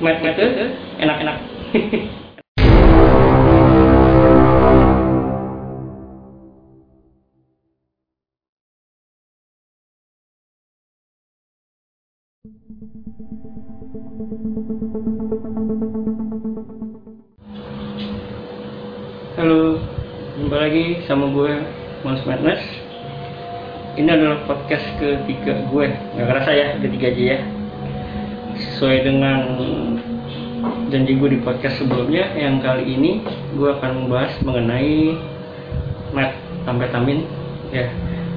Itu enak-enak. Halo, jumpa lagi sama gue Mas Madness. Ini adalah podcast ketiga gue. Gak kerasa ya, ketiga aja ya. Sesuai dengan janji gue di podcast sebelumnya, yang kali ini gue akan membahas mengenai metamfetamin. Ya,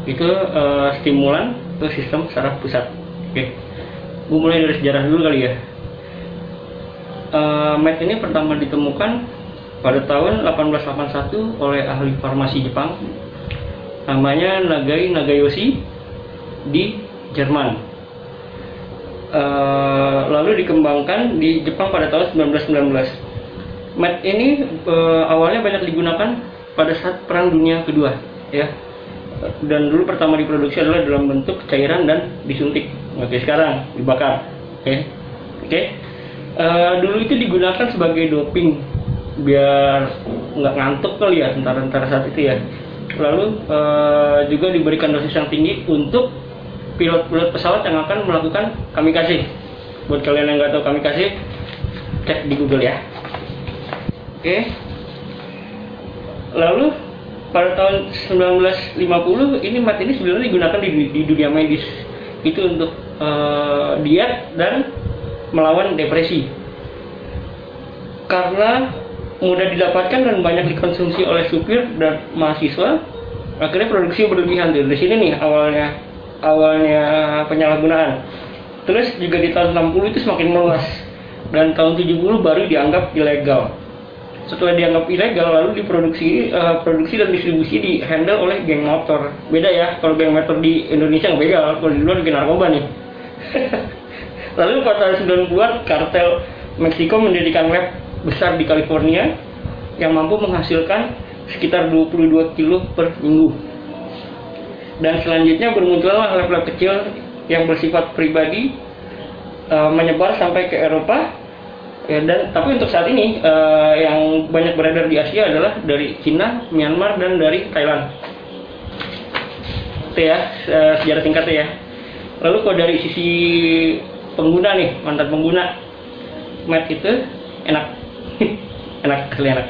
itu eh, stimulan ke sistem saraf pusat. Oke, gue mulai dari sejarah dulu kali ya. Eh, met ini pertama ditemukan pada tahun 1881 oleh ahli farmasi Jepang namanya Nagai Nagayoshi di Jerman. Eh, lalu dikembangkan di Jepang pada tahun 1919. Met ini eh, awalnya banyak digunakan pada saat Perang Dunia Kedua, ya. Dan dulu pertama diproduksi adalah dalam bentuk cairan dan disuntik. Oke, sekarang dibakar. Oke. Oke. Eh, dulu itu digunakan sebagai doping biar nggak ngantuk kali ya tentara-tentara saat itu ya lalu eh, juga diberikan dosis yang tinggi untuk pilot-pilot pesawat yang akan melakukan kamikaze buat kalian yang nggak tahu kamikaze cek di Google ya. Oke. Lalu pada tahun 1950 ini mat ini sebenarnya digunakan di, di dunia medis. Itu untuk eh, diet dan melawan depresi. Karena mudah didapatkan dan banyak dikonsumsi oleh supir dan mahasiswa akhirnya produksi berlebihan dari sini nih awalnya awalnya penyalahgunaan. Terus juga di tahun 60 itu semakin meluas. Dan tahun 70 baru dianggap ilegal. Setelah dianggap ilegal lalu diproduksi eh, produksi dan distribusi di handle oleh geng motor. Beda ya kalau geng motor di Indonesia nggak begal kalau di luar geng narkoba nih. Lalu pada tahun 90-an kartel Meksiko mendirikan lab besar di California yang mampu menghasilkan sekitar 22 kilo per minggu. Dan selanjutnya bermunculan lab-lab kecil yang bersifat pribadi e, menyebar sampai ke Eropa. Ya, dan tapi untuk saat ini e, yang banyak beredar di Asia adalah dari Cina, Myanmar dan dari Thailand. Itu ya e, sejarah singkatnya ya. Lalu kalau dari sisi pengguna nih, mantan pengguna, Matt itu enak enak asli enak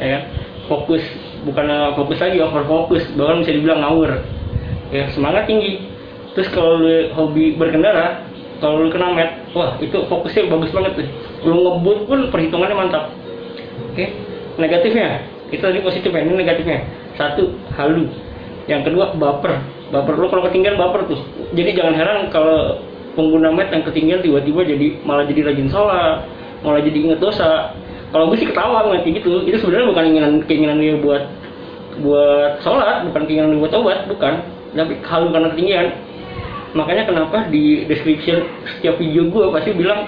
ya kan fokus bukan fokus lagi over fokus bahkan bisa dibilang ngawur ya semangat tinggi. Terus kalau lu hobi berkendara kalau lu kena met wah itu fokusnya bagus banget tuh. Lu ngebut pun perhitungannya mantap. Oke negatifnya. Itu tadi positifnya ini negatifnya. Satu halu. Yang kedua baper. Baper. Lu kalau ketinggian baper tuh. Jadi jangan heran kalau pengguna met yang ketinggian tiba-tiba jadi malah jadi rajin sholat malah jadi inget dosa. Kalau gue sih ketawa ngeliat gitu. Itu sebenarnya bukan keinginan keinginan dia buat buat sholat bukan keinginan dia buat tobat bukan tapi halu karena ketinggian makanya kenapa di description setiap video gue pasti bilang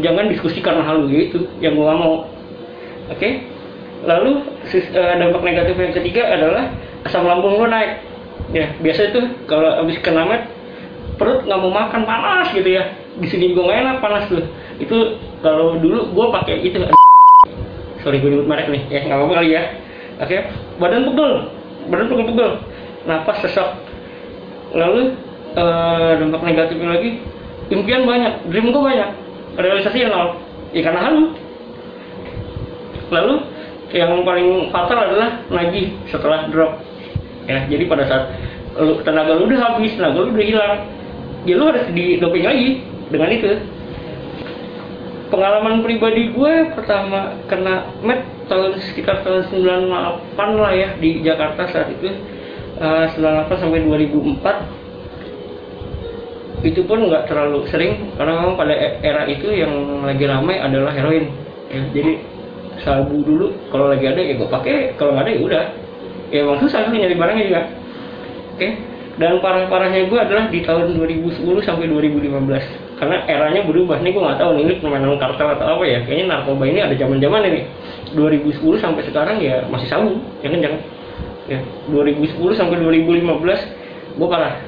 jangan diskusi karena halu gitu yang gue mau. Oke? Lalu sis- eh, dampak negatif yang ketiga adalah asam lambung lo naik. Ya biasa itu kalau habis kena met perut nggak mau makan panas gitu ya. Di sini juga nggak enak panas tuh. Itu kalau dulu gue pakai itu sorry gue nyebut merek nih. Ya nggak apa-apa kali ya. Oke? Badan pegel. Badan pegel-pegel napas sesak. Lalu eh, dampak negatifnya lagi impian banyak dream gue banyak realisasi nol. Ya karena halu. Lalu yang paling fatal adalah nagih setelah drop. Ya jadi pada saat lu, tenaga lu udah habis tenaga lu udah hilang ya lu harus di doping lagi dengan itu. Pengalaman pribadi gue pertama kena met tahun sekitar tahun 98 lah ya di Jakarta saat itu Eh, 98 sampai 2004 itu pun nggak terlalu sering karena memang pada e- era itu yang lagi ramai adalah heroin. Ya, jadi sabu dulu kalau lagi ada ya gue pakai kalau nggak ada ya udah. Ya emang susah sih nyari barangnya juga. Oke dan parah-parahnya gue adalah di tahun 2010 sampai 2015 karena eranya berubah. Nih gue nggak tahu nih ini permainan kartel atau apa ya. Kayaknya narkoba ini ada zaman zaman ini 2010 sampai sekarang ya masih sabu ya kan jangan ya 2010 sampai 2015 gue parah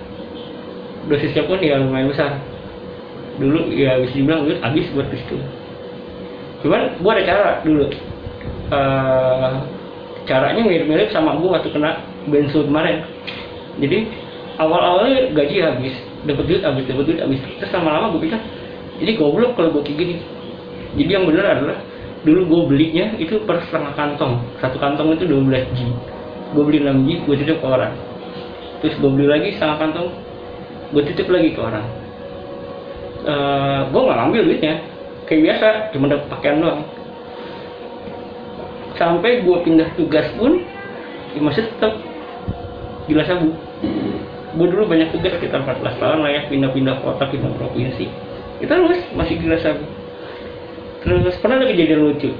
dosisnya pun ya lumayan besar. Dulu ya bisa dibilang duit habis buat itu cuman gue ada cara dulu. Eh, caranya mirip-mirip sama gue waktu kena bensu kemarin. Jadi awal-awalnya gaji habis dapat duit habis dapat duit habis. Terus lama-lama gue pikir jadi goblok kalau gue kayak gini. Jadi yang benar adalah dulu gue belinya itu per setengah kantong. Satu kantong itu 12 G gue beli 6 G gue titip ke orang. Terus gue beli lagi setengah kantong gue titip lagi ke orang. Uh, gue nggak ngambil duitnya. Kayak biasa cuma dapat pakaian doang. Sampai gue pindah tugas pun ya masih tetap gila sabu. Gue dulu banyak tugas sekitar 14 tahun lah ya pindah-pindah kota pindah provinsi. Kita terus masih gila sabu. Terus pernah ada kejadian lucu?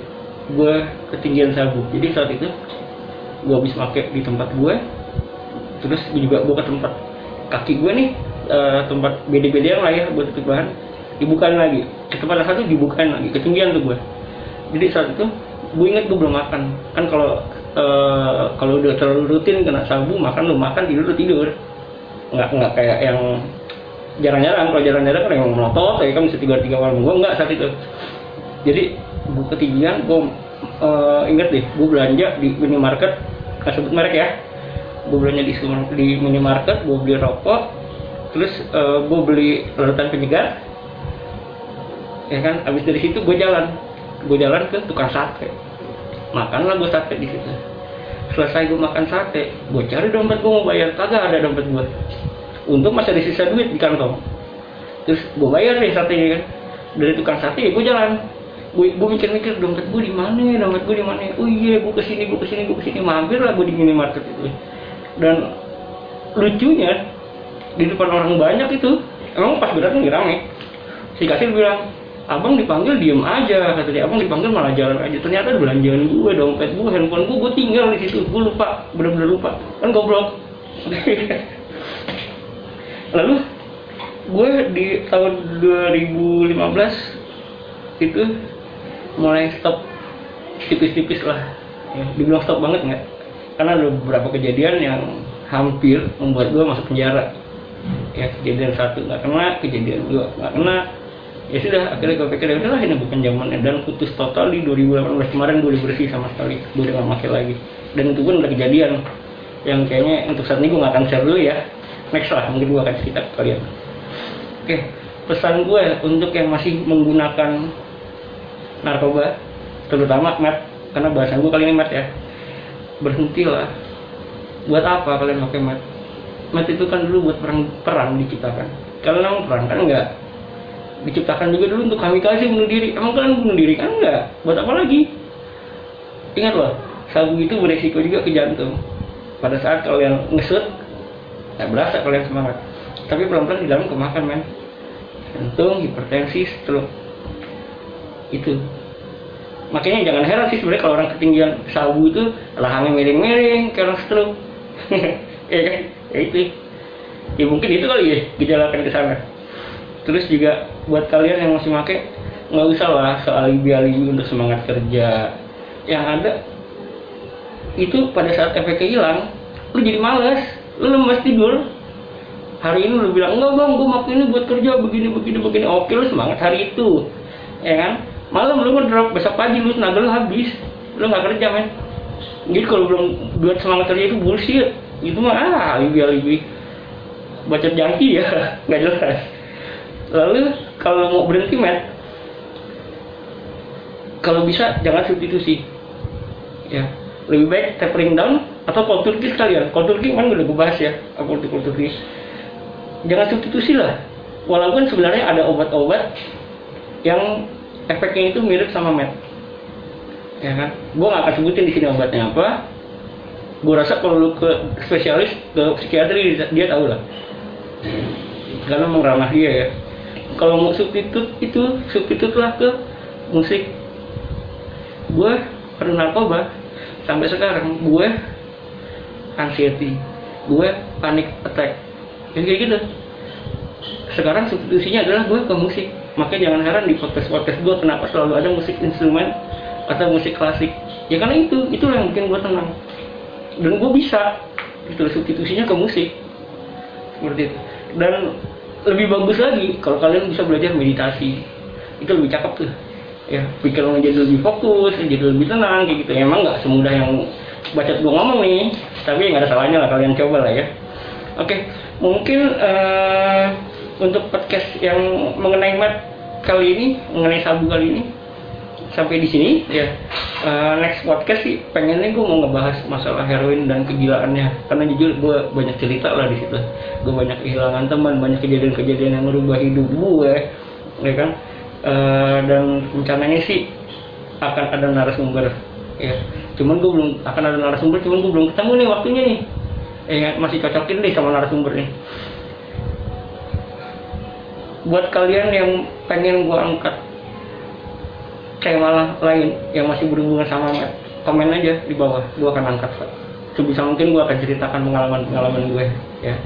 Gue ketinggian sabu. Jadi saat itu gue habis pakai di tempat gue terus gue juga gue ke tempat kaki gue nih uh, tempat beda-beda yang lah ya buat tutup bahan dibukain lagi. Ke tempat satu dibukain lagi ketinggian tuh gue jadi saat itu gue inget gue belum makan. Kan kalau uh, kalau udah terlalu rutin kena sabu makan lu makan tidur lu tidur. Nggak nggak kayak yang jarang-jarang. Kalau jarang-jarang kan yang melotot kayak kan bisa tiga tiga malam. Gue nggak saat itu. Jadi gue ketinggian gue uh, inget deh gue belanja di minimarket nggak sebut merek ya? Gue belanja di di minimarket gue beli rokok terus uh, gue beli larutan penyegar. Ya kan? Abis dari situ gue jalan. Gue jalan ke tukang sate. Makanlah gue sate di situ. Selesai gue makan sate gue cari dompet gue mau bayar. Kagak ada dompet gue untuk masih ada sisa duit di kantong. Terus gue bayar deh sate kan? Dari tukang sate ya gue jalan gue gue mikir-mikir dompet gue di mana dompet gue di mana oh iya gue ke sini gue ke sini gue ke sini. Mampir lah gue di minimarket itu. Dan lucunya di depan orang banyak itu emang pas berat nih rame. Si kasir bilang abang dipanggil diem aja kata dia. Abang dipanggil malah jalan aja. Ternyata belanjaan gue dompet gue handphone gue gue tinggal di situ. Gue lupa bener-bener lupa. Kan goblok. Lalu gue di tahun 2015 itu mulai stop tipis-tipis lah. Ya, dibilang stop banget nggak? Karena ada beberapa kejadian yang hampir membuat gue masuk penjara. Ya kejadian satu nggak kena kejadian dua nggak kena. Ya sudah akhirnya gue pikir ya udahlah ini bukan zamannya dan putus total di 2018 kemarin gue bersih sama sekali. Gue udah gak pakai lagi. Dan itu pun udah kejadian yang kayaknya untuk saat ini gue gak akan share dulu ya. Next lah mungkin gue akan cerita ke kalian. Oke pesan gue untuk yang masih menggunakan narkoba terutama mat karena bahasan gue kali ini mat ya. Berhentilah. Buat apa kalian pakai mat mat itu kan dulu buat perang perang diciptakan. Kalau memang perang kan enggak? Diciptakan juga dulu untuk kami kasih bunuh diri. Emang kalian bunuh diri kan enggak? Buat apa lagi? Ingat loh sabu itu beresiko juga ke jantung. Pada saat kalian ngesut nggak berasa kalian semangat. Tapi pelan-pelan di dalam kemakan men. Jantung hipertensi stroke itu. Makanya jangan heran sih sebenarnya kalau orang ketinggian sabu itu rahangnya miring-miring kayak orang stroke ya kan? Ya itu. Ya mungkin itu kali ya gejala ke sana. Terus juga buat kalian yang masih make nggak usah lah soal alibi-alibi untuk semangat kerja. Yang ada itu pada saat efeknya hilang lu jadi males lu lemas tidur. Hari ini lu bilang enggak bang gue makin ini buat kerja begini begini begini. Oke lu semangat hari itu. Ya kan malam lu ngedrop. Besok pagi lu tenaga lu habis. Lu nggak kerja men. Jadi kalau belum buat semangat kerja itu bullshit. Itu mah ah alibi alibi baca jangki ya nggak jelas. Lalu kalau mau berhenti met kalau bisa jangan substitusi. Ya. Lebih baik tapering down atau cold turkey sekalian. Cold turkey kan udah gue bahas ya. Cold turkey jangan substitusi lah. Walaupun sebenarnya ada obat-obat yang efeknya itu mirip sama met ya kan? Gue gak akan sebutin di sini obatnya apa. Gue rasa kalau lu ke spesialis ke psikiatri dia tahu lah. Karena memang ramah dia ya. Kalau mau substitut itu substitutlah ke musik. Gue pernah narkoba sampai sekarang. Gue anxiety. Gue panic attack. Jadi kayak gitu. Sekarang substitusinya adalah gue ke musik makanya jangan heran di podcast-podcast gue kenapa selalu ada musik instrumen atau musik klasik. Ya karena itu itu yang bikin gue tenang. Dan gue bisa itu substitusinya ke musik. Seperti itu. Dan lebih bagus lagi kalau kalian bisa belajar meditasi itu lebih cakep tuh. Ya pikiran jadi lebih fokus jadi lebih tenang kayak gitu. Emang nggak semudah yang baca gue ngomong nih tapi nggak ada salahnya lah kalian coba lah ya. Oke mungkin uh, untuk podcast yang mengenai mat kali ini mengenai sabu kali ini sampai di sini ya. Uh, next podcast sih pengennya gue mau ngebahas masalah heroin dan kegilaannya. Karena jujur gue banyak cerita lah di situ. Gue banyak kehilangan teman banyak kejadian-kejadian yang merubah hidup gue ya kan? Uh, dan rencananya sih akan ada narasumber ya. Cuman gue belum akan ada narasumber cuman gue belum ketemu nih waktunya nih. Eh masih cocokin deh sama narasumber nih. Buat kalian yang pengen gue angkat. Malah lain yang masih berhubungan sama Matt komen aja di bawah gue akan angkat sebisa mungkin gue akan ceritakan pengalaman-pengalaman gue ya.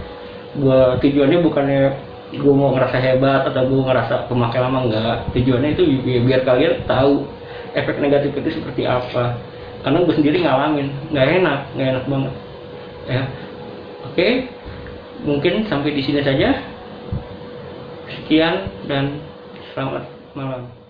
Gue tujuannya bukannya gue mau ngerasa hebat atau gue ngerasa pemakai lama enggak. Tujuannya itu biar kalian tahu efek negatif itu seperti apa. Karena gue sendiri ngalamin nggak enak nggak enak banget ya. Oke mungkin sampai di sini saja. Sekian dan selamat malam